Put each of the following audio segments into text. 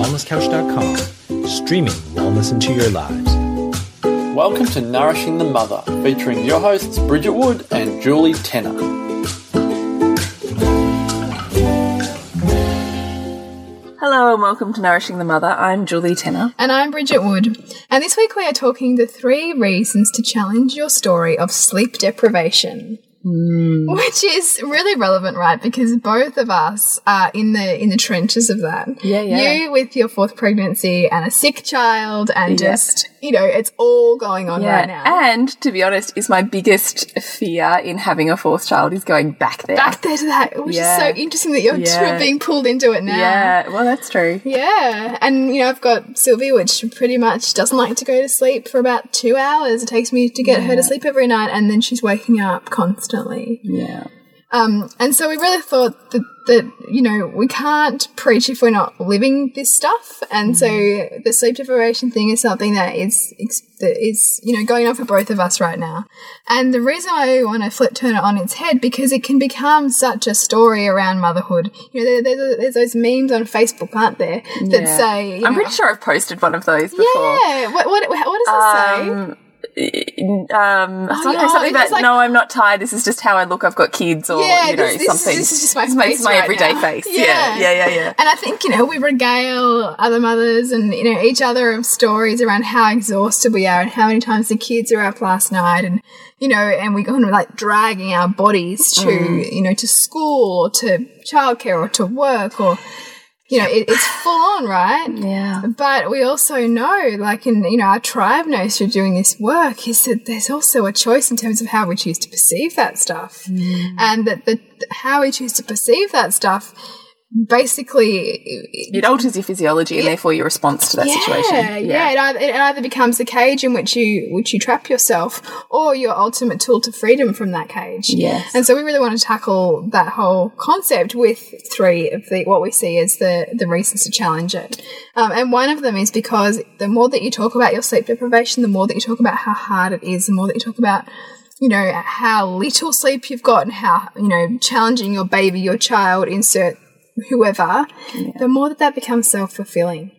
wellnesscouch.com, streaming wellness into your lives. Welcome to Nourishing the Mother, featuring your hosts Bridget Wood and Julie Tenner. Hello and welcome to Nourishing the Mother. I'm Julie Tenner. And I'm Bridget Wood. And this week we are talking the three reasons to challenge your story of sleep deprivation. Hmm. Which is really relevant, right? Because both of us are in the in the trenches of that. Yeah, yeah. You with your fourth pregnancy and a sick child, and Yeah. just you know, it's all going on right now. And to be honest, is my biggest fear in having a fourth child is going back there. Back there to that, which Yeah. is so interesting that you're Yeah. being pulled into it now. Yeah, well, that's true. Yeah, and you know, I've got Sylvie, which pretty much doesn't like to go to sleep for about two hours. It takes me to get her to sleep every night, and then she's waking up constantly. Yeah. Um, and so we really thought that, that, you know, we can't preach if we're not living this stuff. And so the sleep deprivation thing is something that is, that is, you know, going on for both of us right now. And the reason why we want to flip turn it on its head, because it can become such a story around motherhood. You know, there, there's, there's those memes on Facebook, aren't there, that Yeah. say, you I'm know, pretty sure I've posted one of those before. yeah, what, what, what does it say? Um, um, something, yeah, something about like- no, I'm not tired. This is just how I look. I've got kids, or Yeah, you know, this, this, something. This is just my face my right everyday now. face. Yeah, yeah, yeah, yeah. And I think you know we regale other mothers and you know each other of stories around how exhausted we are and how many times the kids are up last night and you know and we go on like dragging our bodies to Mm. you know to school or to childcare or to work or you know it, it's full on right? Yeah. but we also know, like in you know our tribe knows through doing this work, is that there's also a choice in terms of how we choose to perceive that stuff, mm. and that the how we choose to perceive that stuff basically It alters your physiology and therefore your response to that yeah, situation. Yeah, It, either, it either becomes the cage in which you which you trap yourself, or your ultimate tool to freedom from that cage. Yes. And so we really want to tackle that whole concept with three of the what we see as the the reasons to challenge it. Um, and one of them is because the more that you talk about your sleep deprivation, the more that you talk about how hard it is, the more that you talk about you know how little sleep you've got and how you know challenging your baby, your child, insert whoever, the more that that becomes self fulfilling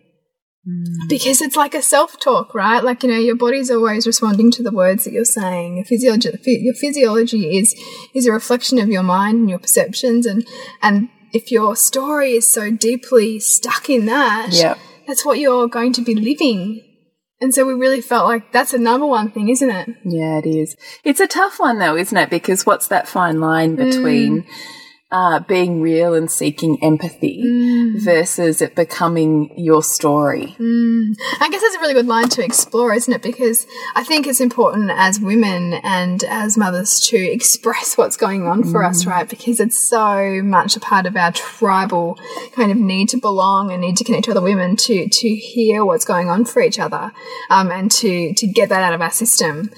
mm. because it's like a self talk, right? Like you know, your body's always responding to the words that you're saying. Your physiology, your physiology is is a reflection of your mind and your perceptions, and and if your story is so deeply stuck in that, Yep. that's what you're going to be living. And so we really felt like that's a number one thing, isn't it? Yeah, it is. It's a tough one though, isn't it? Because what's that fine line between mm. Uh, being real and seeking empathy versus it becoming your story? I guess that's a really good line to explore, isn't it? Because I think it's important as women and as mothers to express what's going on for us, right? Because it's so much a part of our tribal kind of need to belong and need to connect to other women to to hear what's going on for each other, um, and to to get that out of our system.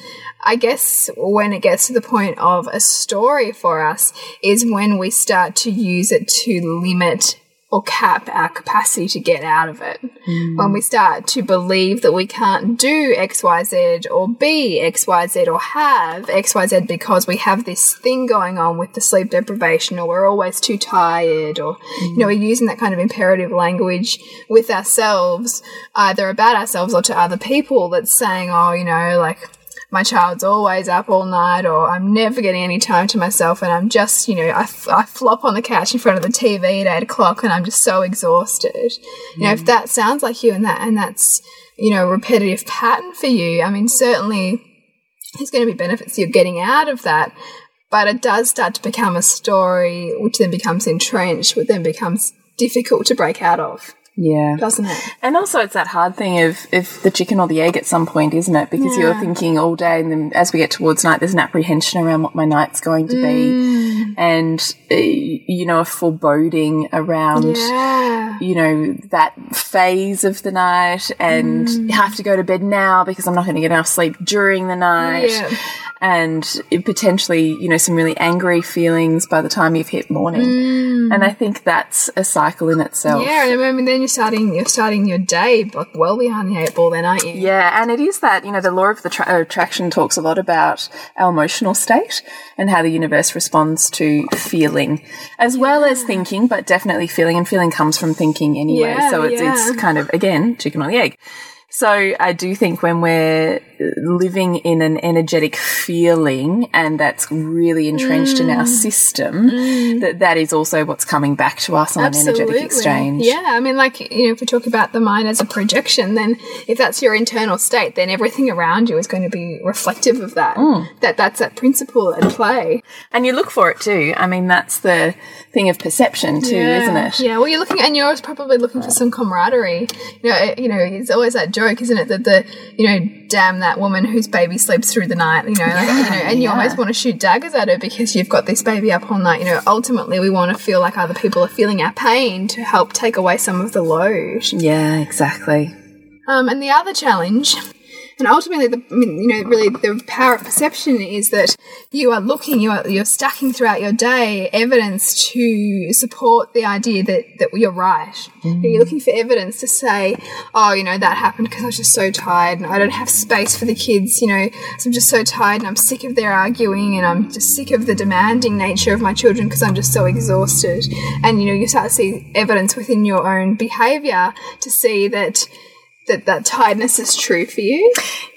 I guess when it gets to the point of a story for us is when we start to use it to limit or cap our capacity to get out of it. Hmm. When we start to believe that we can't do XYZ or be XYZ or have XYZ because we have this thing going on with the sleep deprivation or we're always too tired or, you know, we're using that kind of imperative language with ourselves, either about ourselves or to other people that's saying, oh, you know, like, my child's always up all night or I'm never getting any time to myself and I'm just, you know, I, f- I flop on the couch in front of the TV at eight o'clock and I'm just so exhausted. You know, if mm. that sounds like you and that, and that's, you know, a repetitive pattern for you, I mean, certainly there's going to be benefits you're getting out of that. But it does start to become a story, which then becomes entrenched, which then becomes difficult to break out of, Yeah. doesn't it? And also, it's that hard thing of, of the chicken or the egg at some point, isn't it? Because you're thinking all day, and then as we get towards night, there's an apprehension around what my night's going to be, and uh, you know, a foreboding around, Yeah. you know, that phase of the night, and Mm. have to go to bed now because I'm not going to get enough sleep during the night. Yeah. And potentially, you know, some really angry feelings by the time you've hit morning. And I think that's a cycle in itself. Mm. Yeah, and I mean, then you're starting you're starting your day like well behind the eight ball, then aren't you? Yeah, and it is that, you know, the law of the tra- attraction talks a lot about our emotional state and how the universe responds to feeling as well as thinking, but definitely feeling. And feeling comes from thinking anyway. Yeah, so it's, yeah. it's kind of, again, chicken or the egg. So I do think when we're living in an energetic feeling and that's really entrenched in Mm. our system, that that is also what's coming back to us on an energetic exchange. Yeah, I mean, like, you know, if we talk about the mind as a projection, then if that's your internal state, then everything around you is going to be reflective of that. Mm. That That's that principle at play. And you look for it too. I mean, that's the thing of perception too, yeah. isn't it? Yeah, well, you're looking, and you're probably looking for some camaraderie. You know, you know, it's always that joke, isn't it? That the, you know, damn that woman whose baby sleeps through the night. You know, like, you know, and you yeah. almost want to shoot daggers at her because you've got this baby up all night. You know, ultimately, we want to feel like other people are feeling our pain to help take away some of the load. Yeah, exactly. Um, and the other challenge, and ultimately, the you know, really the power of perception is that you are looking, you are you're stacking throughout your day evidence to support the idea that that you're right. Mm. You're looking for evidence to say, oh, you know, that happened because I was just so tired and I don't have space for the kids. You know, so I'm just so tired and I'm sick of their arguing and I'm just sick of the demanding nature of my children because I'm just so exhausted. And you know, you start to see evidence within your own behaviour to see that that that tiredness is true for you.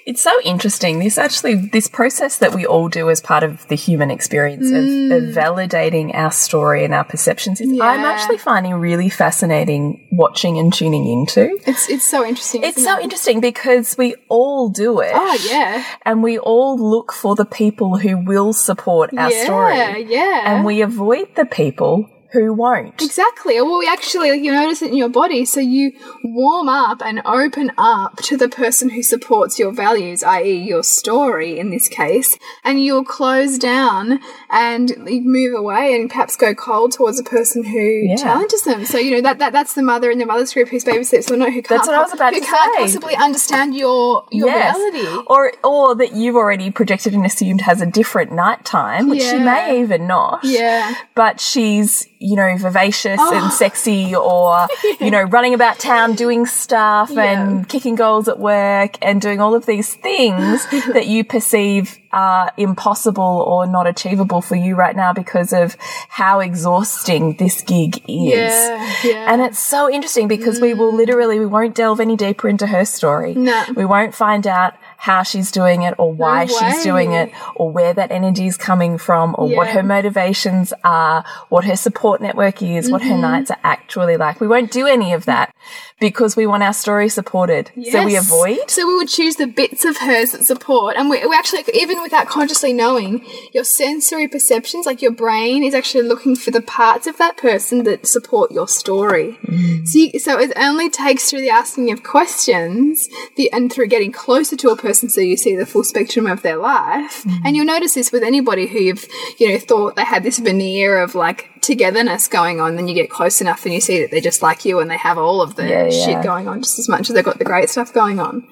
It's so interesting. This actually, this process that we all do as part of the human experience of, mm. of validating our story and our perceptions, is, I'm actually finding really fascinating watching and tuning into. It's it's so interesting. It's so it? interesting because we all do it. Oh yeah, And we all look for the people who will support our yeah, story. yeah. And we avoid the people who won't. Exactly. Well, we actually you notice it in your body, so you warm up and open up to the person who supports your values, i.e., your story in this case, and you'll close down and move away and perhaps go cold towards a person who challenges them. So you know that, that that's the mother in the mother's group who's babysits, or no, who can't That's what I was about who can't possibly understand your your reality. Or or that you've already projected and assumed has a different nighttime, which she may even not. Yeah. But she's, you know, vivacious Oh. and sexy or, you know, running about town doing stuff Yeah. and kicking goals at work and doing all of these things that you perceive are impossible or not achievable for you right now because of how exhausting this gig is. Yeah, yeah. And it's so interesting because we will mm. literally, we won't delve any deeper into her story. No. We won't find out how she's doing it or why she's doing it or where that energy is coming from or what her motivations are, what her support network is, what her Mm-hmm. nights are actually like. We won't do any of that because we want our story supported. So we avoid. So we would choose the bits of hers that support, and we, we actually, even without consciously knowing, your sensory perceptions, like your brain, is actually looking for the parts of that person that support your story. Mm. So, you, so it only takes through the asking of questions, the and through getting closer to a person, so you see the full spectrum of their life. Mm. And you'll notice this with anybody who you've, you know, thought they had this veneer of like togetherness going on. Then you get close enough, and you see that they're just like you, and they have all of the Yeah, shit going on just as much as they've got the great stuff going on.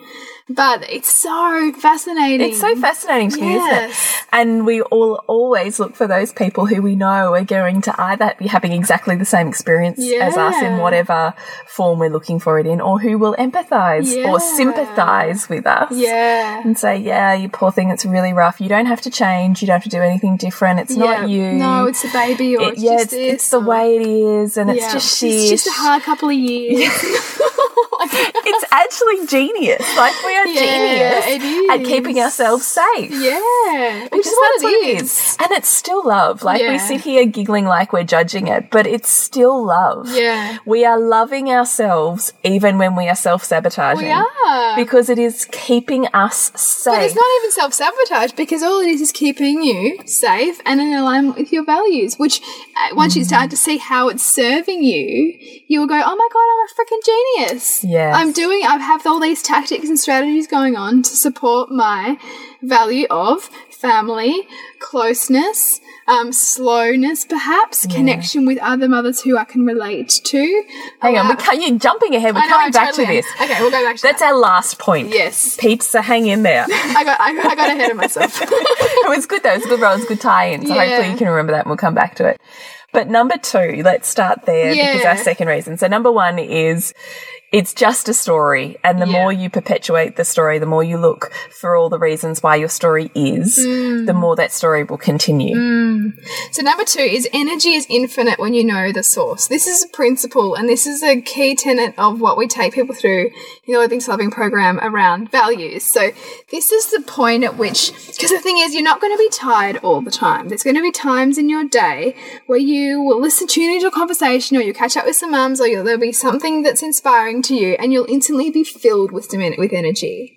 But it's so fascinating. It's so fascinating to me, isn't it? And we all always look for those people who we know are going to either be having exactly the same experience as us in whatever form we're looking for it in, or who will empathize Yeah. or sympathize with us. Yeah. And say, yeah, you poor thing, it's really rough. You don't have to change. You don't have to do anything different. It's Yeah. not you. No, it's the baby, or It- it's yeah, just it's, it's the way it is, and it's Yeah. just It's just a hard couple of years. it's actually genius. Like we are Yeah, genius at keeping ourselves safe. yeah. Which Because is what that's what it it is. And it's still love. Like we sit here giggling like we're judging it, but it's still love. Yeah. We are loving ourselves even when we are self sabotaging. We are. Because it is keeping us safe. But it's not even self sabotage because all it is is keeping you safe and in alignment with your values. Which, uh, once you start to see how it's serving you, you will go, "Oh my god, I'm a freaking genius! Yes. I'm doing. I have all these tactics and strategies going on to support my value of family, closeness." Um, slowness, perhaps connection with other mothers who I can relate to. Hang on, Allow- we can't, you're jumping ahead. We're know, coming back totally to am. this. Okay, we'll go back to That's that. our last point. Yes. Peeps, so hang in there. I got, I, I got ahead of myself. it was good though. It was a good role. It was a good tie-in. So Yeah. hopefully you can remember that and we'll come back to it. But number two, let's start there because our second reason. So number one is it's just a story. And the Yeah. more you perpetuate the story, the more you look for all the reasons why your story is, the mm. more that story will continue. Mm. So number two is energy is infinite when you know the source. This is a principle and this is a key tenet of what we take people through in the Living Solving program around values. So this is the point at which, because the thing is, you're not going to be tired all the time. There's going to be times in your day where you will listen, tune into a conversation or you'll catch up with some mums or you'll, there'll be something that's inspiring to you and you'll instantly be filled with, with energy.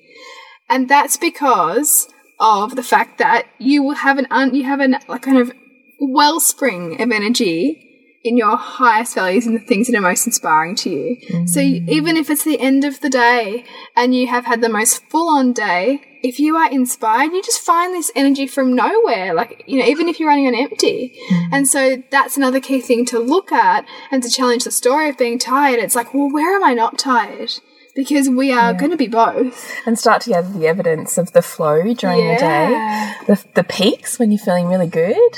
And that's because of the fact that you will have an un, you have an like kind of wellspring of energy in your highest values and the things that are most inspiring to you. So you, mm. even if it's the end of the day and you have had the most full on day, if you are inspired, you just find this energy from nowhere. Like, you know, even if you're running on empty. Mm. And so that's another key thing to look at and to challenge the story of being tired. It's like, well, where am I not tired? Because we are going to be both. And start to gather the evidence of the flow during Yeah. the day, the, the peaks when you're feeling really good.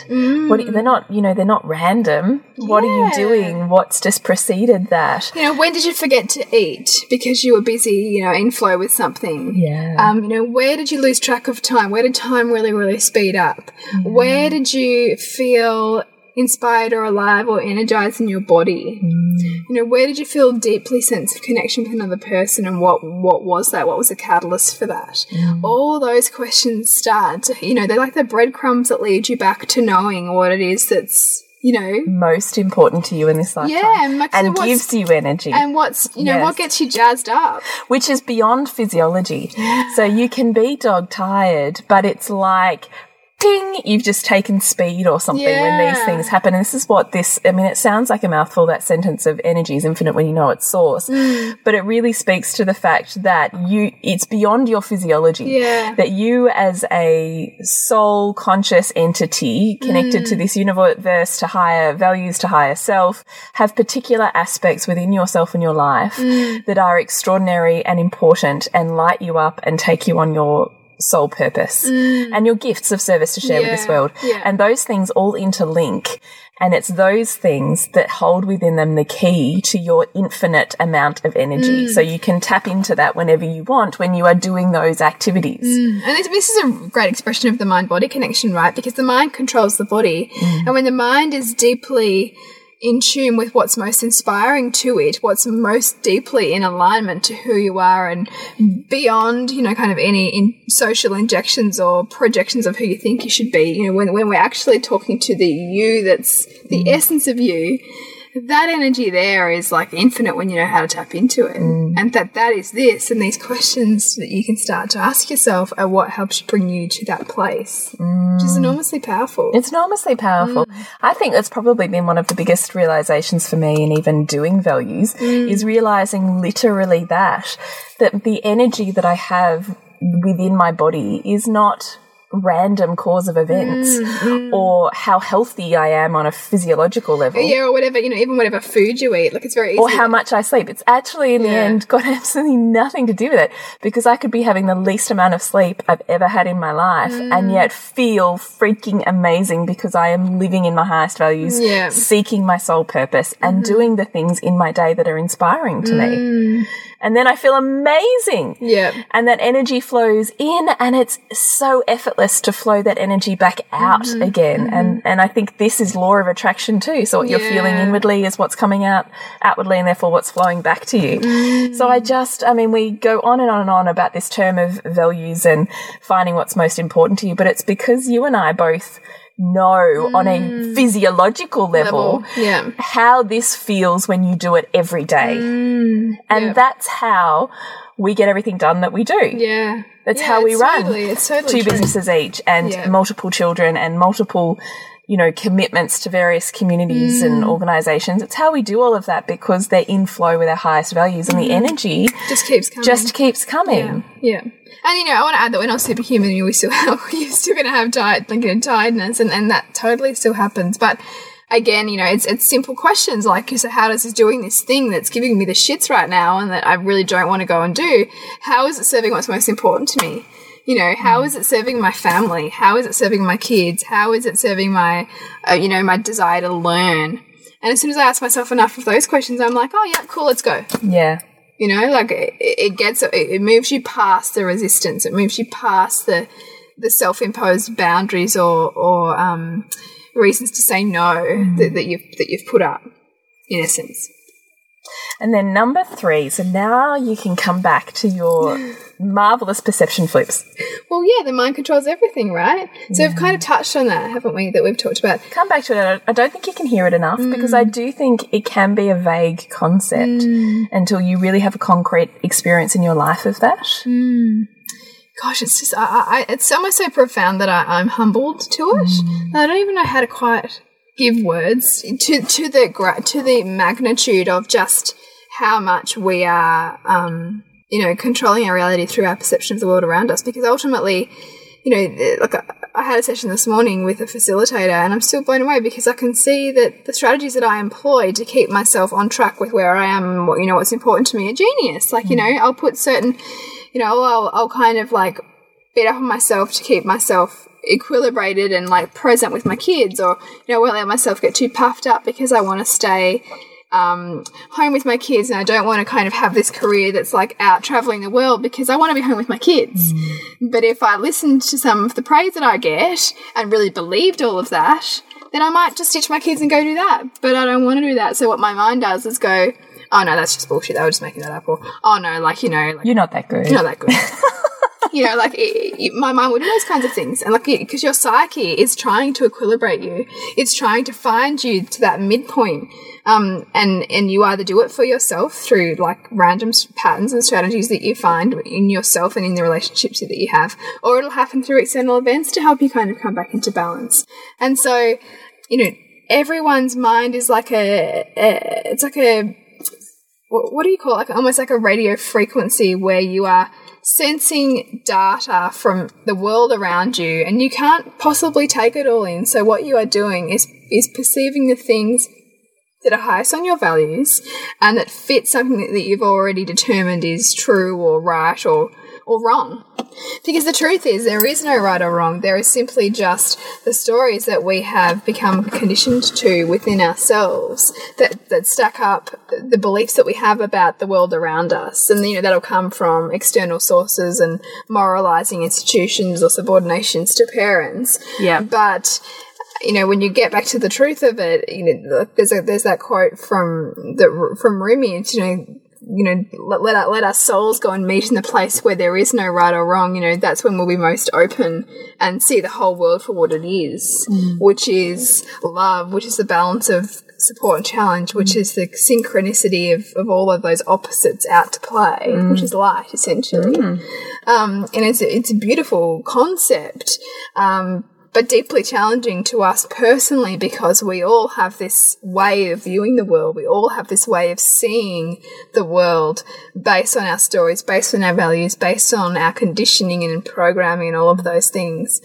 What do you- they're not, you know, they're not random. What are you doing? What's just preceded that? You know, when did you forget to eat because you were busy, you know, in flow with something? Yeah. Um, you know, where did you lose track of time? Where did time really, really speed up? Where did you feel inspired or alive or energized in your body? Mm. You know, where did you feel deeply sense of connection with another person and what what was that? What was the catalyst for that? Mm. All those questions start, you know, they're like the breadcrumbs that lead you back to knowing what it is that's, you know, Most important to you in this lifetime. Yeah, and like, and gives you energy. and what's, you know, Yes. what gets you jazzed up? which is beyond physiology. So you can be dog tired, but it's like ding, you've just taken speed or something when these things happen. And this is what this, I mean, it sounds like a mouthful, that sentence of energy is infinite when you know its source. Mm. But it really speaks to the fact that you, it's beyond your physiology. Yeah. That you as a soul conscious entity connected Mm. to this universe, to higher values, to higher self, have particular aspects within yourself and your life Mm. that are extraordinary and important and light you up and take you on your soul purpose and your gifts of service to share with this Mm. World. yeah. And those things all interlink. And it's those things that hold within them the key to your infinite amount of energy. Mm. So you can tap into that whenever you want when you are doing those activities. And this, this is a great expression of the mind body connection, right? Because the mind controls the body. And when the mind is deeply in tune with what's most inspiring to it, what's most deeply in alignment to who you are and beyond, you know, kind of any in social injections or projections of who you think you should be, you know, when, when we're actually talking to the you that's the mm. essence of you, that energy there is like infinite when you know how to tap into it. Mm. And that that is this. And these questions that you can start to ask yourself are what helps bring you to that place, which is mm. enormously powerful. It's enormously powerful. Mm. I think that's probably been one of the biggest realizations for me in even doing values is realizing literally that that the energy that I have within my body is not random cause of events or how healthy I am on a physiological level. yeah, or whatever, you know, even whatever food you eat, like it's very easy. Or how much I sleep. It's actually in the end got absolutely nothing to do with it because I could be having the least amount of sleep I've ever had in my life Mm. and yet feel freaking amazing because I am living in my highest values, Yeah. Mm-hmm. seeking my soul purpose and doing the things in my day that are inspiring to me. And then I feel amazing. Mm. Yeah. And that energy flows in and it's so effortless to flow that energy back out Mm-hmm. again. And and I think this is law of attraction too. So what you're feeling inwardly is what's coming out outwardly and therefore what's flowing back to you. Mm. So I just I mean we go on and on and on about this term of values and finding what's most important to you, but it's because you and I both know on a physiological level, Mm. Level, yeah. how this feels when you do it every day. and yeah. that's how we get everything done that we do. Yeah. That's Yeah, how we it's run Totally, it's totally two true. businesses each and Yeah. multiple children and multiple you know commitments to various communities Mm. and organizations it's how we do all of that because they're in flow with our highest values and the energy Just keeps coming. just keeps coming Mm. Yeah. Yeah. And you know, I want to add that we're not superhuman. We still have, we're still going to have tired, like, you know, tiredness, and, and that totally still happens. But again, you know, it's it's simple questions like, so how does this doing this thing that's giving me the shits right now, and that I really don't want to go and do? How is it serving what's most important to me? You know, how is it serving my family? How is it serving my kids? How is it serving my, uh, you know, my desire to learn? And as soon as I ask myself enough of those questions, I'm like, oh yeah, cool, let's go. Yeah. You know, like it, it gets, it, it moves you past the resistance. It moves you past the, the self-imposed boundaries or, or um, reasons to say no that, that you've that you've put up, in essence. And then number three, so now you can come back to your marvelous perception flips. Well, yeah, the mind controls everything, right? So we've kind of touched on that, haven't we? That we've talked about. Come back to it. I don't- I don't think you can hear it enough mm. because I do think it can be a vague concept mm. until you really have a concrete experience in your life of that. Mm. Gosh, it's just, I, I, it's almost so profound that I, I'm humbled to it. I don't even know how to quite give words to to the to the magnitude of just how much we are, um, you know, controlling our reality through our perception of the world around us. Because ultimately, you know, like I- I had a session this morning with a facilitator, and I'm still blown away because I can see that the strategies that I employ to keep myself on track with where I am what you know what's important to me are genius. Like you know, I'll put certain, you know, I'll I'll kind of like beat up on myself to keep myself equilibrated and like present with my kids, or you know, I won't let myself get too puffed up because I want to stay um, home with my kids and I don't want to kind of have this career that's like out traveling the world because I want to be home with my kids. But if I listened to some of the praise that I get and really believed all of that, then I might just ditch my kids and go do that. But I don't want to do that. So what my mind does is go, oh no, that's just bullshit. They were just making that up. Or, oh no, like, you know, like, You're not that good. you're not that good. you know, like it, it- my mind would do those kinds of things, and like because your psyche is trying to equilibrate you, it's trying to find you to that midpoint, um, and and you either do it for yourself through like random patterns and strategies that you find in yourself and in the relationships that you have, or it'll happen through external events to help you kind of come back into balance. And so, you know, everyone's mind is like a, a it's like a what, what do you call it? Like almost like a radio frequency where you are sensing data from the world around you and you can't possibly take it all in. So what you are doing is is perceiving the things that are highest on your values and that fit something that you've already determined is true or right or or wrong. Because the truth is, there is no right or wrong. There is simply just the stories that we have become conditioned to within ourselves that, that stack up the beliefs that we have about the world around us. And, you know, that'll come from external sources and moralizing institutions or subordinations to parents. Yeah. But you know, when you get back to the truth of it, you know, there's a, there's that quote from the from Rumi. You know, you know, let let our, let our souls go and meet in the place where there is no right or wrong. You know, that's when we'll be most open and see the whole world for what it is, which is love, which is the balance of support and challenge, which is the synchronicity of, of all of those opposites out to play, which is light essentially. Um, and it's a, it's a beautiful concept. Um, but deeply challenging to us personally because we all have this way of viewing the world. We all have this way of seeing the world based on our stories, based on our values, based on our conditioning and programming and all of those things.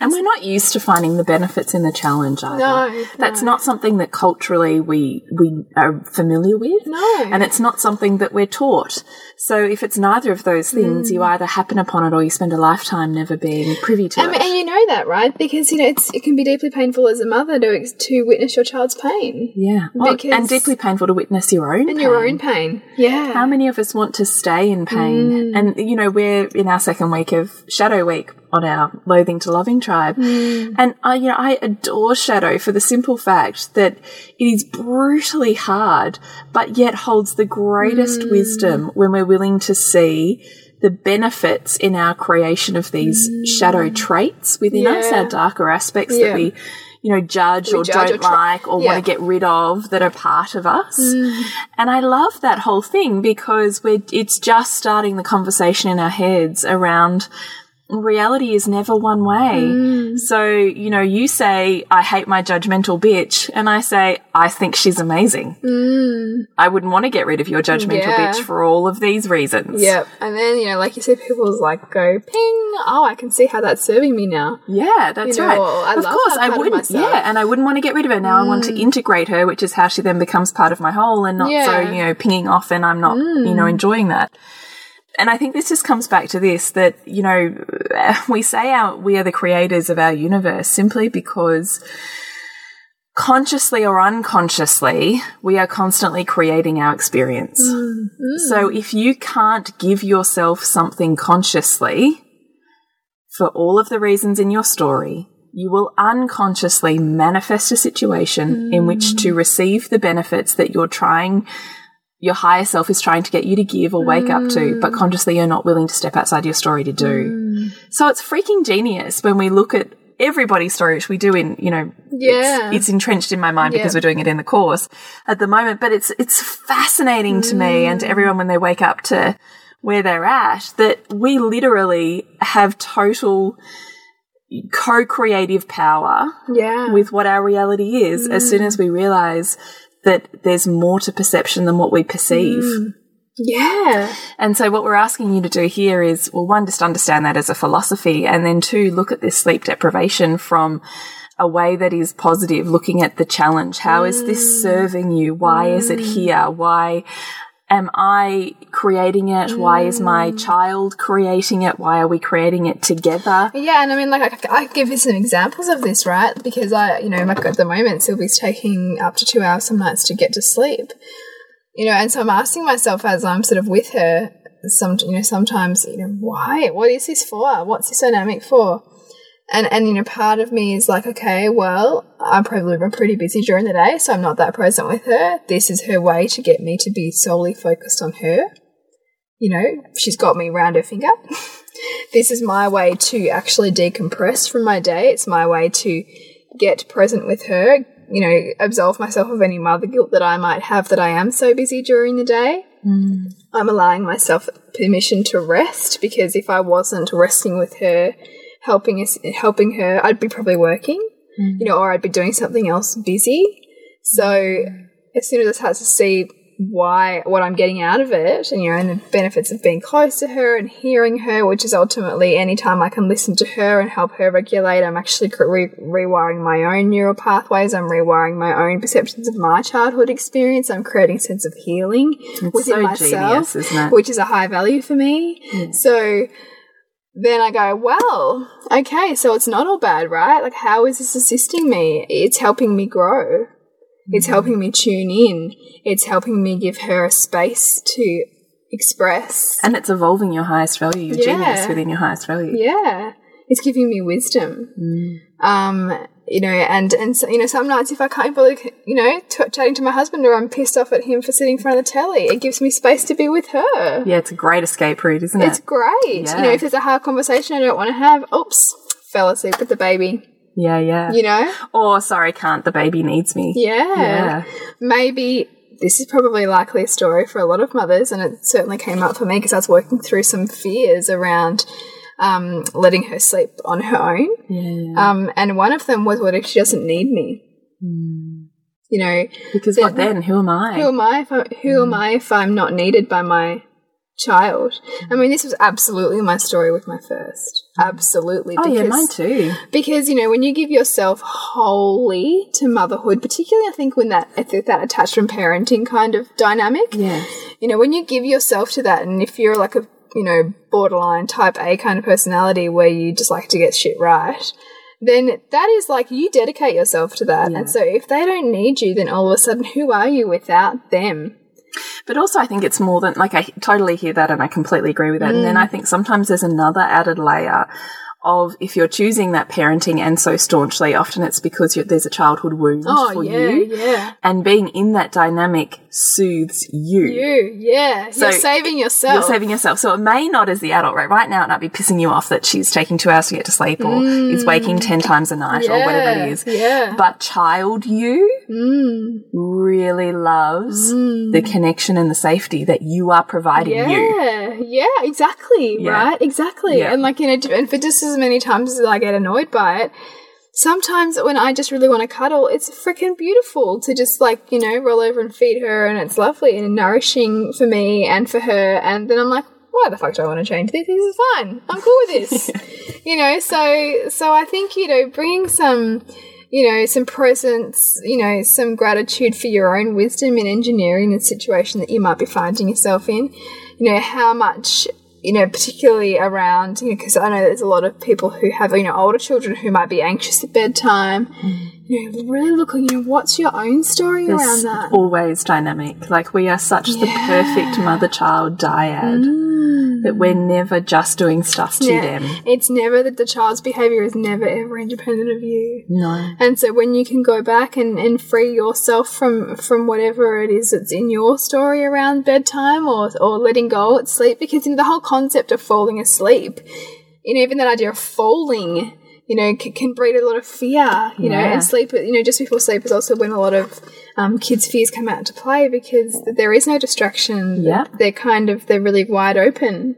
And we're not used to finding the benefits in the challenge either. No, That's no. not something that culturally we we are familiar with. No. And it's not something that we're taught. So if it's neither of those things, you either happen upon it or you spend a lifetime never being privy to Mm. And, it. and you know that, right? Because you know it's, it can be deeply painful as a mother to to witness your child's pain yeah. Oh, because- and deeply painful to witness your own and pain. your own pain. Yeah. How many of us want to stay in pain? Mm. And, you know, we're in our second week of Shadow Week on our Loathing to Loving tribe. Mm. And I, you know, I adore Shadow for the simple fact that it is brutally hard, but yet holds the greatest Mm. wisdom when we're willing to see the benefits in our creation of these shadow traits within us, Mm. Our darker aspects Yeah. that we, you know, judge We or judge don't try- like or Yeah. want to get rid of that are part of us. Mm. And I love that whole thing because we're, it's just starting the conversation in our heads around reality is never one way. Mm. So, you know, you say, I hate my judgmental bitch, and I say, I think she's amazing. I wouldn't want to get rid of your judgmental Mm. Yeah. bitch for all of these reasons. Yep. And then, you know, like you said, people's like go ping, oh, I can see how that's serving me now. Yeah, that's You know, right. I of course, I wouldn't. Mm. Yeah, and I wouldn't want to get rid of her. Now I want to integrate her, which is how she then becomes part of my whole, and not so Yeah. Mm. you know pinging off, and I'm not you know enjoying that. And I think this just comes back to this that, you know, we say our, we are the creators of our universe simply because consciously or unconsciously, we are constantly creating our experience. Mm-hmm. So if you can't give yourself something consciously for all of the reasons in your story, you will unconsciously manifest a situation in which to mm. receive the benefits that you're trying your higher self is trying to get you to give or wake up to, but mm. consciously you're not willing to step outside your story to do. Mm. So it's freaking genius when we look at everybody's story, which we do in, you know, Yeah. it's, it's entrenched in my mind because we're doing it in the course at the moment. But it's it's fascinating to me and to mm. everyone when they wake up to where they're at that we literally have total co-creative power Yeah. with what our reality is as soon as we realize that there's more to perception than what we perceive. Mm. yeah. And so what we're asking you to do here is, well, one, just understand that as a philosophy, and then two, look at this sleep deprivation from a way that is positive, looking at the challenge. How is this mm. serving you? Why is it mm. here? Why am I creating it? Why is my mm. child creating it? Why are we creating it together? Yeah, and I mean, like, I, I give you some examples of this, right? Because I, you know, like at the moment, Sylvie's taking up to two hours some nights to get to sleep. You know, and so I'm asking myself as I'm sort of with her, some, you know, sometimes, you know, why? What is this for? What's this dynamic for? And and you know, part of me is like, okay, well, I'm probably been pretty busy during the day, so I'm not that present with her. This is her way to get me to be solely focused on her. You know, she's got me round her finger. this is my way to actually decompress from my day. It's my way to get present with her, you know, absolve myself of any mother guilt that I might have that I am so busy during the day. Mm. I'm allowing myself permission to rest because if I wasn't resting with her, helping us, helping her, I'd be probably working, you know, or I'd be doing something else busy. So as soon as I start to see why what I'm getting out of it, and you know, and the benefits of being close to her and hearing her, which is ultimately anytime I can listen to her and help her regulate, I'm actually re- rewiring my own neural pathways. I'm rewiring my own perceptions of my childhood experience. I'm creating a sense of healing within so myself, genius, which is a high value for me. So then I go, well, okay, so it's not all bad, right? Like, how is this assisting me? It's helping me grow. It's helping me tune in. It's helping me give her a space to express. And it's evolving your highest value, your Yeah. genius within your highest value. Yeah, it's giving me wisdom. Um, you know, and and so, you know, some nights if I can't believe, you know, t- chatting to my husband or I'm pissed off at him for sitting in front of the telly, it gives me space to be with her. Yeah, it's a great escape route, isn't it? It's great. Yeah. You know, if there's a hard conversation I don't want to have, oops, fell asleep with the baby. Yeah, yeah. You know? Or sorry, can't the baby needs me. Yeah. Yeah. Maybe this is probably likely a story for a lot of mothers, and it certainly came up for me because I was working through some fears around um, letting her sleep on her own. Yeah. Um, and one of them was, what if she doesn't need me? You know, Because what then? Who am I? who am I? If I who am I if I'm not needed by my child? I mean, this was absolutely my story with my first. Absolutely. oh, yeah, mine too. Because you know, when you give yourself wholly to motherhood, particularly I think when that that attachment parenting kind of dynamic, Yes. you know, when you give yourself to that, and if you're like a you know borderline type A kind of personality where you just like to get shit right. Then that is like you dedicate yourself to that. And so if they don't need you, then all of a sudden, who are you without them? But also, I think it's more than like I totally hear that and I completely agree with that. And Mm. then I think sometimes there's another added layer of if you're choosing that parenting and so staunchly, often it's because you're, there's a childhood wound Oh, for yeah, you. yeah. And being in that dynamic soothes you. You, yeah. So you're saving yourself. You're saving yourself. So it may not as the adult, right? Right now it might be pissing you off that she's taking two hours to get to sleep or is waking 10 times a night or whatever Mm. It is. yeah. But child you Mm. really loves the connection and the safety that you are providing you. Yeah, yeah, exactly, Yeah. right, exactly. Yeah. And like you know, and for just as many times as I get annoyed by it, sometimes when I just really want to cuddle, it's freaking beautiful to just like you know roll over and feed her, and it's lovely and nourishing for me and for her. And then I'm like, why the fuck do I want to change this? This is fine. I'm cool with this. you know, so so I think you know bringing some you know, some presence, you know, some gratitude for your own wisdom in engineering the situation that you might be finding yourself in. You know, how much you know, particularly around, you know, because I know there's a lot of people who have, you know, older children who might be anxious at bedtime. Mm. You know, really look, you know, what's your own story around that? always dynamic. Like we are such the perfect mother child dyad mm. That we're never just doing stuff to. Yeah. them. It's never that the child's behavior is never ever independent of you. No. And so when you can go back and, and free yourself from from whatever it is that's in your story around bedtime or or letting go at sleep, because you know, the whole concept of falling asleep, you know, even that idea of falling, you know, can, can breed a lot of fear, you know, and sleep, you know, just before sleep is also when a lot of um, kids' fears come out to play because there is no distraction. Yeah. They're kind of, they're really wide open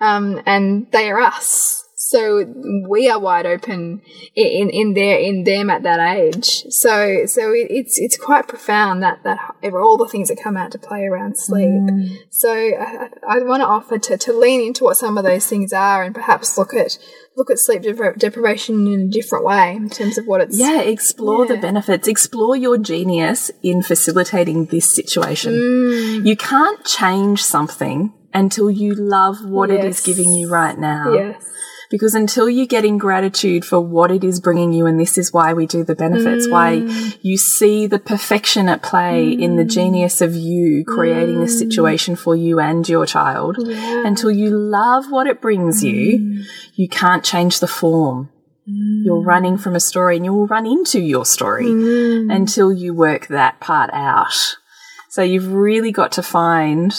um, and they are us. So we are wide open in in their in them at that age. So so it, it's it's quite profound that that all the things that come out to play around sleep. So I, I want to offer to, to lean into what some of those things are and perhaps look at look at sleep depri- deprivation in a different way in terms of what it's Yeah, explore the benefits. Explore your genius in facilitating this situation. Mm. You can't change something until you love what it is giving you right now. yes Because until you get in gratitude for what it is bringing you, and this is why we do the benefits, why Mm. you see the perfection at play in the genius of you creating this situation for you and your child, until you love what it brings Mm. you, you can't change the form. You're running from a story and you will run into your story Mm. until you work that part out. So you've really got to find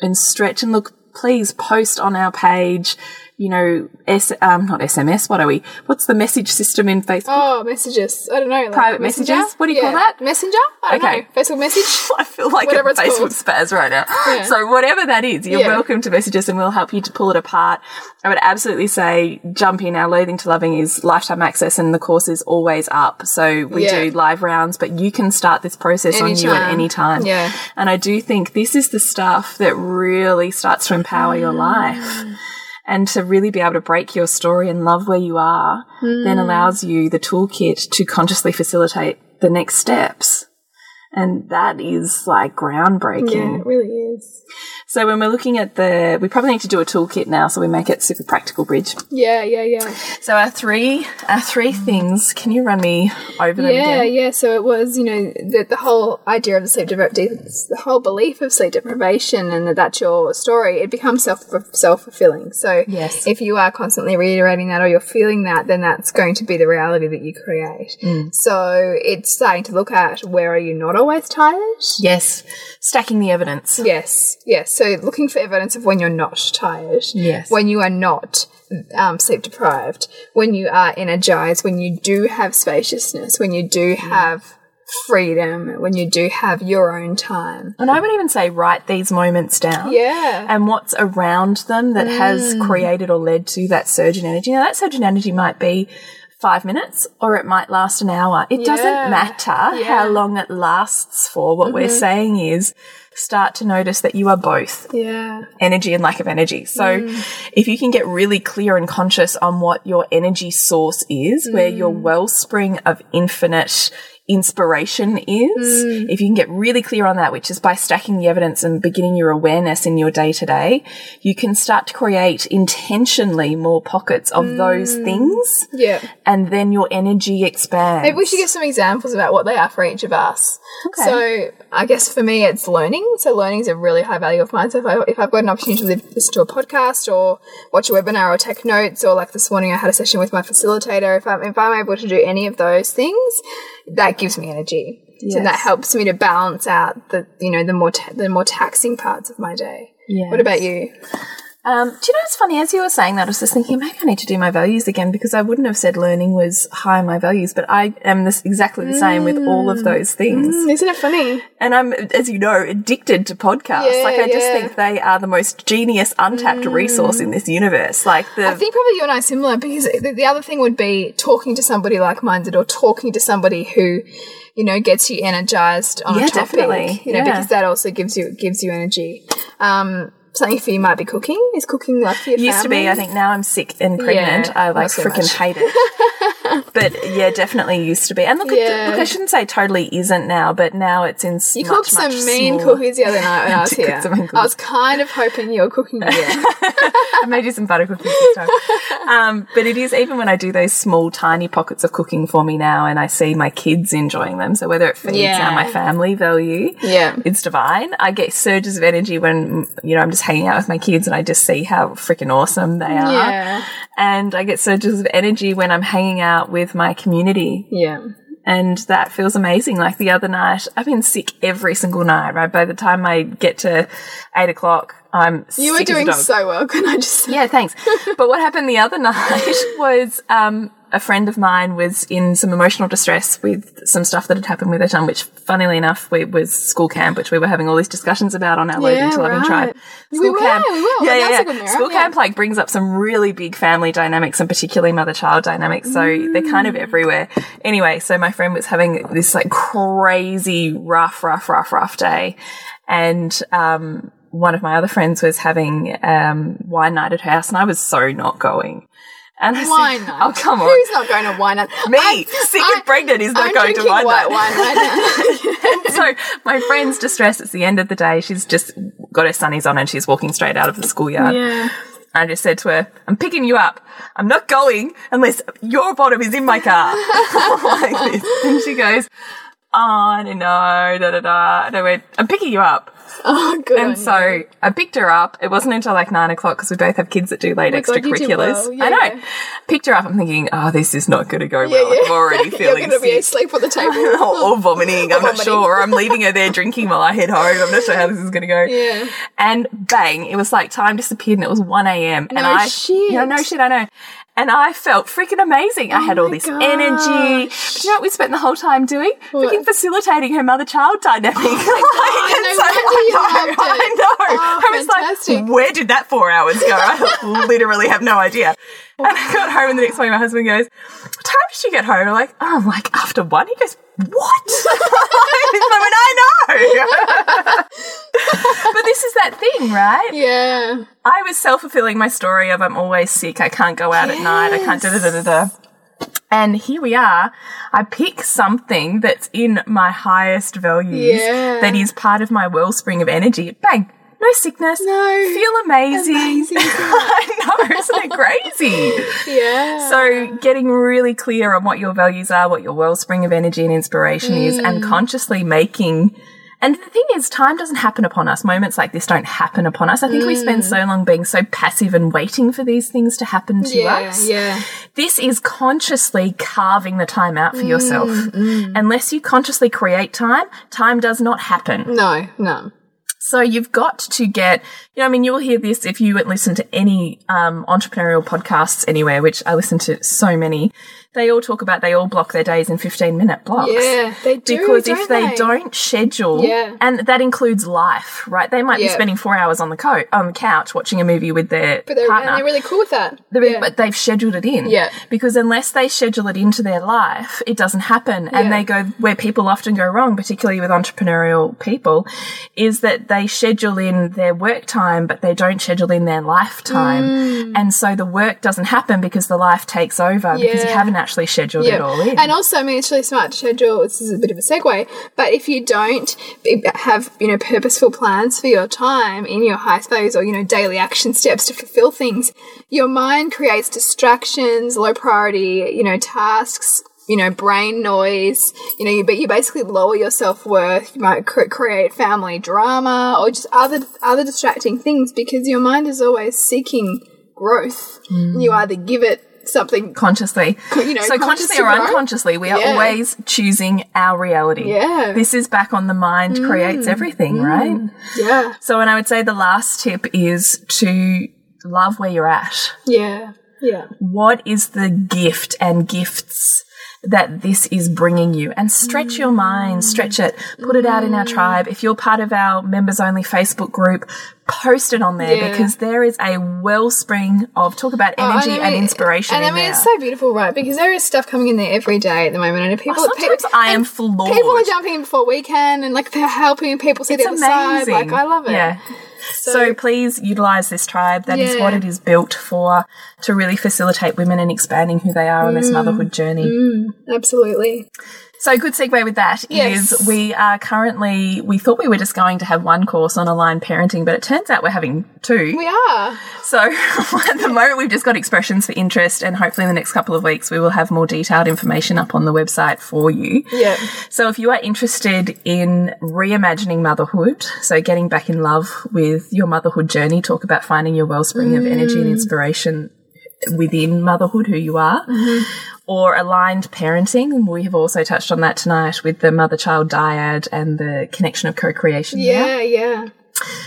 and stretch and look, please post on our page, you know, S, um, not SMS, what are we? What's the message system in Facebook? oh messages I don't know like Private Messenger? messages? What do you call that? messenger I don't Okay. know Facebook message I feel like Whatever a it's Facebook called. spaz right now. Yeah. So whatever that is, you're Yeah. welcome to message us and we'll help you to pull it apart. I would absolutely say jump in. Our Loathing to Loving is lifetime access and the course is always up. So we Yeah. do live rounds, but you can start this process on you at any time. Yeah. And I do think this is the stuff that really starts to empower your life. And to really be able to break your story and love where you are, then hmm. allows you the toolkit to consciously facilitate the next steps. And that is like groundbreaking. yeah it really is So when we're looking at the, we probably need to do a toolkit now, so we make it super practical. Bridge. yeah yeah yeah So our three, our three things. Can you run me over them Yeah, again? yeah. So it was, you know, the, the whole idea of the sleep deprivation, the whole belief of sleep deprivation, and that that's your story. It becomes self self fulfilling. So Yes. if you are constantly reiterating that, or you're feeling that, then that's going to be the reality that you create. Mm. So it's starting to look at where are you not always tired? Yes. Stacking the evidence. Yes, yes. So looking for evidence of when you're not tired. Yes. When you are not um, sleep deprived, when you are energized, when you do have spaciousness, when you do have freedom, when you do have your own time. And I would even say write these moments down. Yeah. And what's around them that has created or led to that surge in energy. Now, that surge in energy might be five minutes or it might last an hour. It Yeah. doesn't matter Yeah. how long it lasts for. What we're mm-hmm. saying is start to notice that you are both Yeah. energy and lack of energy. So mm. if you can get really clear and conscious on what your energy source is, where your mm. wellspring of infinite inspiration is, mm. if you can get really clear on that, which is by stacking the evidence and beginning your awareness in your day to day, you can start to create intentionally more pockets of those mm. things Yeah. and then your energy expands. Maybe we should give some examples about what they are for each of us. Okay. So I guess for me, it's learning. So learning is a really high value of mine. So if, I, if I've got an opportunity to listen to a podcast or watch a webinar or take notes, or like this morning I had a session with my facilitator, if I'm, if I'm able to do any of those things, that gives me energy. So that helps me to balance out the, you know, the more, the more taxing parts of my day. What about you? Um, do you know what's funny? As you were saying that, I was just thinking maybe I need to do my values again because I wouldn't have said learning was high on my values, but I am this exactly the same with all of those things. Mm, Isn't it funny? And I'm, as you know, addicted to podcasts. Yeah, like I just yeah. Mm. think they are the most genius, untapped resource in this universe. Like the I think probably you and I are similar because the, the other thing would be talking to somebody like minded or talking to somebody who, you know, gets you energized on Yeah, a topic. definitely. You know, Yeah. because that also gives you gives you energy. Um, something for you might be cooking. Is cooking like for your used to be. I think now I'm sick and pregnant. Yeah, I like so freaking hate it. but yeah, definitely used to be. And look, Yeah. look, I shouldn't say totally isn't now, but now it's in. You much, cooked some mean smaller- cookies the other night when I was here. I was kind of hoping you were cooking again. I made you some butter cookies this time. Um, but it is even when I do those small, tiny pockets of cooking for me now, and I see my kids enjoying them. So whether it feeds Yeah. now my family value, Yeah. it's divine. I get surges of energy when you know I'm just hanging out with my kids and I just see how freaking awesome they are. Yeah. And I get surges of energy when I'm hanging out with my community Yeah. and that feels amazing. Like the other night, I've been sick every single night, right? By the time I get to eight o'clock, I'm You were sick as a doing so well, can I just say? Yeah, thanks. but what happened the other night was um, a friend of mine was in some emotional distress with some stuff that had happened with her son, which, funnily enough, we, was school camp, which we were having all these discussions about on our Yeah, to Loving right. Tribe. We School were, camp, we were. yeah, yeah, yeah. School yeah. camp like brings up some really big family dynamics, and particularly mother-child dynamics. So they're kind of everywhere. Anyway, so my friend was having this like crazy rough, rough, rough, rough day, and um, one of my other friends was having um, wine night at her house, and I was so not going. And I said, Wine night. Oh, come on. Who's not going to wine night? Me, I- sick I- and pregnant, is not I'm going to wine white night. wine so my friend's distressed. It's the end of the day. She's just got her sunnies on and she's walking straight out of the schoolyard. yeah. I just said to her, I'm picking you up. I'm not going unless your bottom is in my car. like this. And she goes, Oh, I don't know, da da da. And I went, I'm picking you up. Oh, good. And so I picked her up. It wasn't until like nine o'clock because we both have kids that do late Oh my God, extracurriculars. well. Yeah, I know. yeah. Picked her up. I'm thinking, oh, this is not going to go you. well. Yeah, I'm already You're feeling going to be asleep on the table. or, or vomiting. I'm not sure. Or I'm leaving her there drinking while I head home. I'm not sure how this is going to go. Yeah. And bang, it was like time disappeared and it was 1 a.m. and I, shit. Yeah, no shit, I know. And I felt freaking amazing. I oh had all this energy. gosh. Do you know what we spent the whole time doing? What? Freaking facilitating her mother-child dynamic. Oh like, God, and so- I know. I know. Oh, I was fantastic. like, where did that four hours go? I literally have no idea. And I got home and the next morning my husband goes, what time did you get home? I'm like, oh, like after one? He goes, what? I know. but this is that thing, right? Yeah. I was self fulfilling my story of I'm always sick, I can't go out at night, I can't da da da da da. And here we are. I pick something that's in my highest values, Yeah. that is part of my wellspring of energy. Bang! No sickness. No. Feel amazing. Amazing, I know, isn't it crazy? Yeah. So, getting really clear on what your values are, what your wellspring of energy and inspiration is, and Mm. consciously making. And the thing is, time doesn't happen upon us. Moments like this don't happen upon us. I think we spend so long being so passive and waiting for these things to happen to Mm. yeah, us. yeah. This is consciously carving the time out for yourself. Mm, Unless you consciously create time, time does not happen. No, no. So you've got to get, you know, I mean, you will hear this if you listen to any um, entrepreneurial podcasts anywhere, which I listen to so many. They all talk about they all block their days in 15 minute blocks. Yeah, they do. Because if they, they don't schedule, Yeah. and that includes life, right? They might be spending four hours on the co- on the couch watching a movie with their But they're, partner. and they're really cool with that. Yeah. But they've scheduled it in. Yeah. Because unless they schedule it into their life, it doesn't happen. And Yeah. they go where people often go wrong, particularly with entrepreneurial people, is that they schedule in their work time, but they don't schedule in their lifetime. Mm. And so the work doesn't happen because the life takes over because you haven't actually scheduled it all in. And also, I mean, it's really smart to schedule. This is a bit of a segue, but if you don't have, you know, purposeful plans for your time in your highest values or, you know, daily action steps to fulfill things, your mind creates distractions, low priority, you know, tasks, you know, brain noise, you know, you, but you basically lower your self worth. You might cr- create family drama or just other, other distracting things because your mind is always seeking growth. Mm. You either give it something consciously. you know, so consciously or grow. unconsciously, we are Yeah. always choosing our reality. Yeah. Mm. This is back on the mind creates everything, right? Yeah. So, and I would say the last tip is to love where you're at. Yeah. Yeah. What is the gift and gifts that this is bringing you? And stretch your mind, stretch it, put it out in our tribe. If you're part of our members only Facebook group, post it on there Yeah. because there is a wellspring of talk about oh, energy I and inspiration And I mean, there. it's so beautiful, right? Because there is stuff coming in there every day at the moment, and people, oh, Sometimes pe- I am floored. People are jumping in before we can, and like they're helping people see the other side. Like I love it. Yeah. So, please utilize this tribe. That is Yeah. what it is built for to really facilitate women in expanding who they are on Mm. this motherhood journey. absolutely. So, a good segue with that is Yes. we are currently, we thought we were just going to have one course on aligned parenting, but it turns out we're having two. We are. So at the moment, we've just got expressions for interest, and hopefully in the next couple of weeks, we will have more detailed information up on the website for you. Yeah. So if you are interested in reimagining motherhood, so getting back in love with your motherhood journey, talk about finding your wellspring of energy and mm. inspiration within motherhood, who you are, mm-hmm. Or aligned parenting. We have also touched on that tonight with the mother child dyad and the connection of co creation. Yeah, yeah.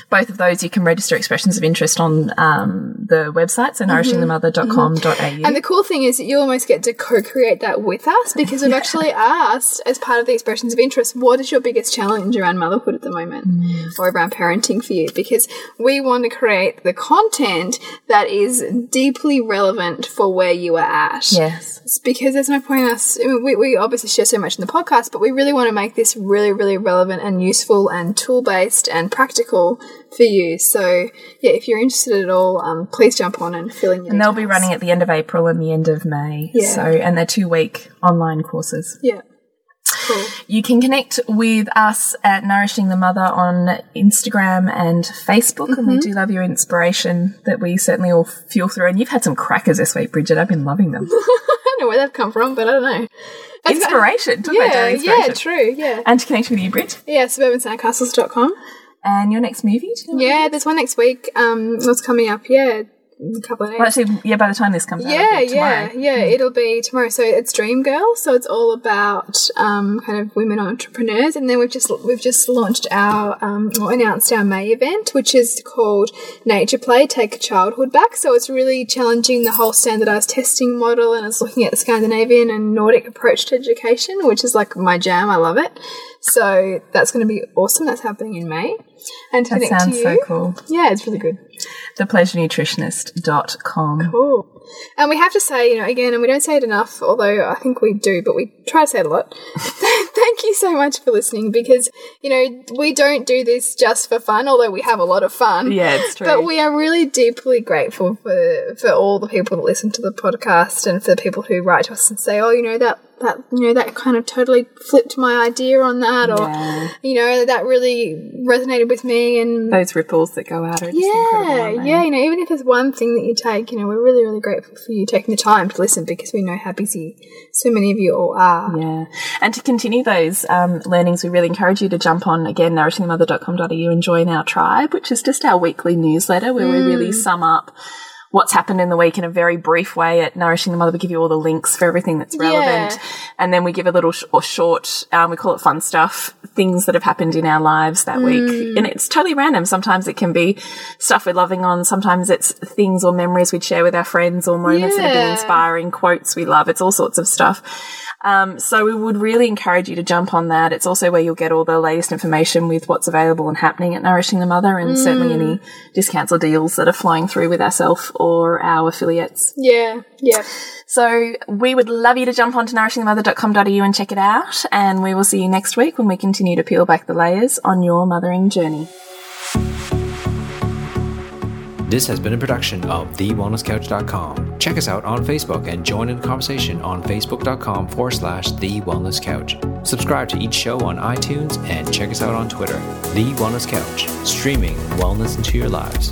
Both of those you can register expressions of interest on um, the website, so mm-hmm. nourishingthemother.com.au. Mm-hmm. And the cool thing is that you almost get to co-create that with us because we've actually asked, as part of the expressions of interest, what is your biggest challenge around motherhood at the moment, mm. or around parenting for you? Because we want to create the content that is deeply relevant for where you are at. yes. It's because there's no point in us. We, we obviously share so much in the podcast, but we really want to make this really, really relevant and useful and tool based and practical for you. So, yeah, if you're interested at all, um, please jump on and fill in your And they'll be running at the end of April and the end of May. Yeah. So, and they're two week online courses. Yeah. Cool. You can connect with us at Nourishing the Mother on Instagram and Facebook. And Mm-hmm. we do love your inspiration that we certainly all fuel through. And you've had some crackers this week, Bridget. I've been loving them. Don't know where they've come from, but I don't know. Got- inspiration. Yeah, daily yeah, true, yeah. And to connect with you, Brit. Yeah, suburbansandcastles.com. And your next movie? You know Yeah, there's one next week. Um, what's coming up? Yeah, a couple of days. Well, actually, yeah, by the time this comes out, yeah, it'll yeah, tomorrow. yeah. It'll be tomorrow. So it's Dream Girl. So it's all about um, kind of women entrepreneurs. And then we've just we've just launched our um, or announced our May event, which is called Nature Play: Take Childhood Back. So it's really challenging the whole standardized testing model, and it's looking at the Scandinavian and Nordic approach to education, which is like my jam. I love it. So that's going to be awesome. That's happening in May. And to That sounds to so you, cool. Yeah, it's really good. Thepleasurenutritionist.com. Cool. And we have to say, you know, again, and we don't say it enough, although I think we do, but we try to say it a lot. Thank you so much for listening because, you know, we don't do this just for fun, although we have a lot of fun. Yeah, it's true. But we are really deeply grateful for, for all the people that listen to the podcast and for the people who write to us and say, oh, you know, that, that, you know, that kind of totally flipped my idea on that, or, Yeah. you know, that really resonated with me and Those ripples that go out are just yeah, yeah. You know, even if there's one thing that you take, you know, we're really, really grateful for you taking the time to listen because we know how busy so many of you all are. Yeah. And to continue those um, learnings, we really encourage you to jump on again, nourishingthemother.com.au and join our tribe, which is just our weekly newsletter where we really sum up what's happened in the week in a very brief way at Nourishing the Mother. We give you all the links for everything that's relevant. Yeah. And then we give a little sh- or short, um, we call it fun stuff, things that have happened in our lives that week. And it's totally random. Sometimes it can be stuff we're loving on. Sometimes it's things or memories we'd share with our friends or moments that have been inspiring, quotes we love. It's all sorts of stuff. Um, so we would really encourage you to jump on that. It's also where you'll get all the latest information with what's available and happening at Nourishing the Mother and certainly any discounts or deals that are flowing through with ourselves or our affiliates. Yeah, yeah. So we would love you to jump onto nourishingthemother.com.au and check it out. And we will see you next week when we continue to peel back the layers on your mothering journey. This has been a production of TheWellnessCouch.com. Check us out on Facebook and join in the conversation on Facebook.com forward slash The Wellness Couch. Subscribe to each show on iTunes and check us out on Twitter. The Wellness Couch, streaming wellness into your lives.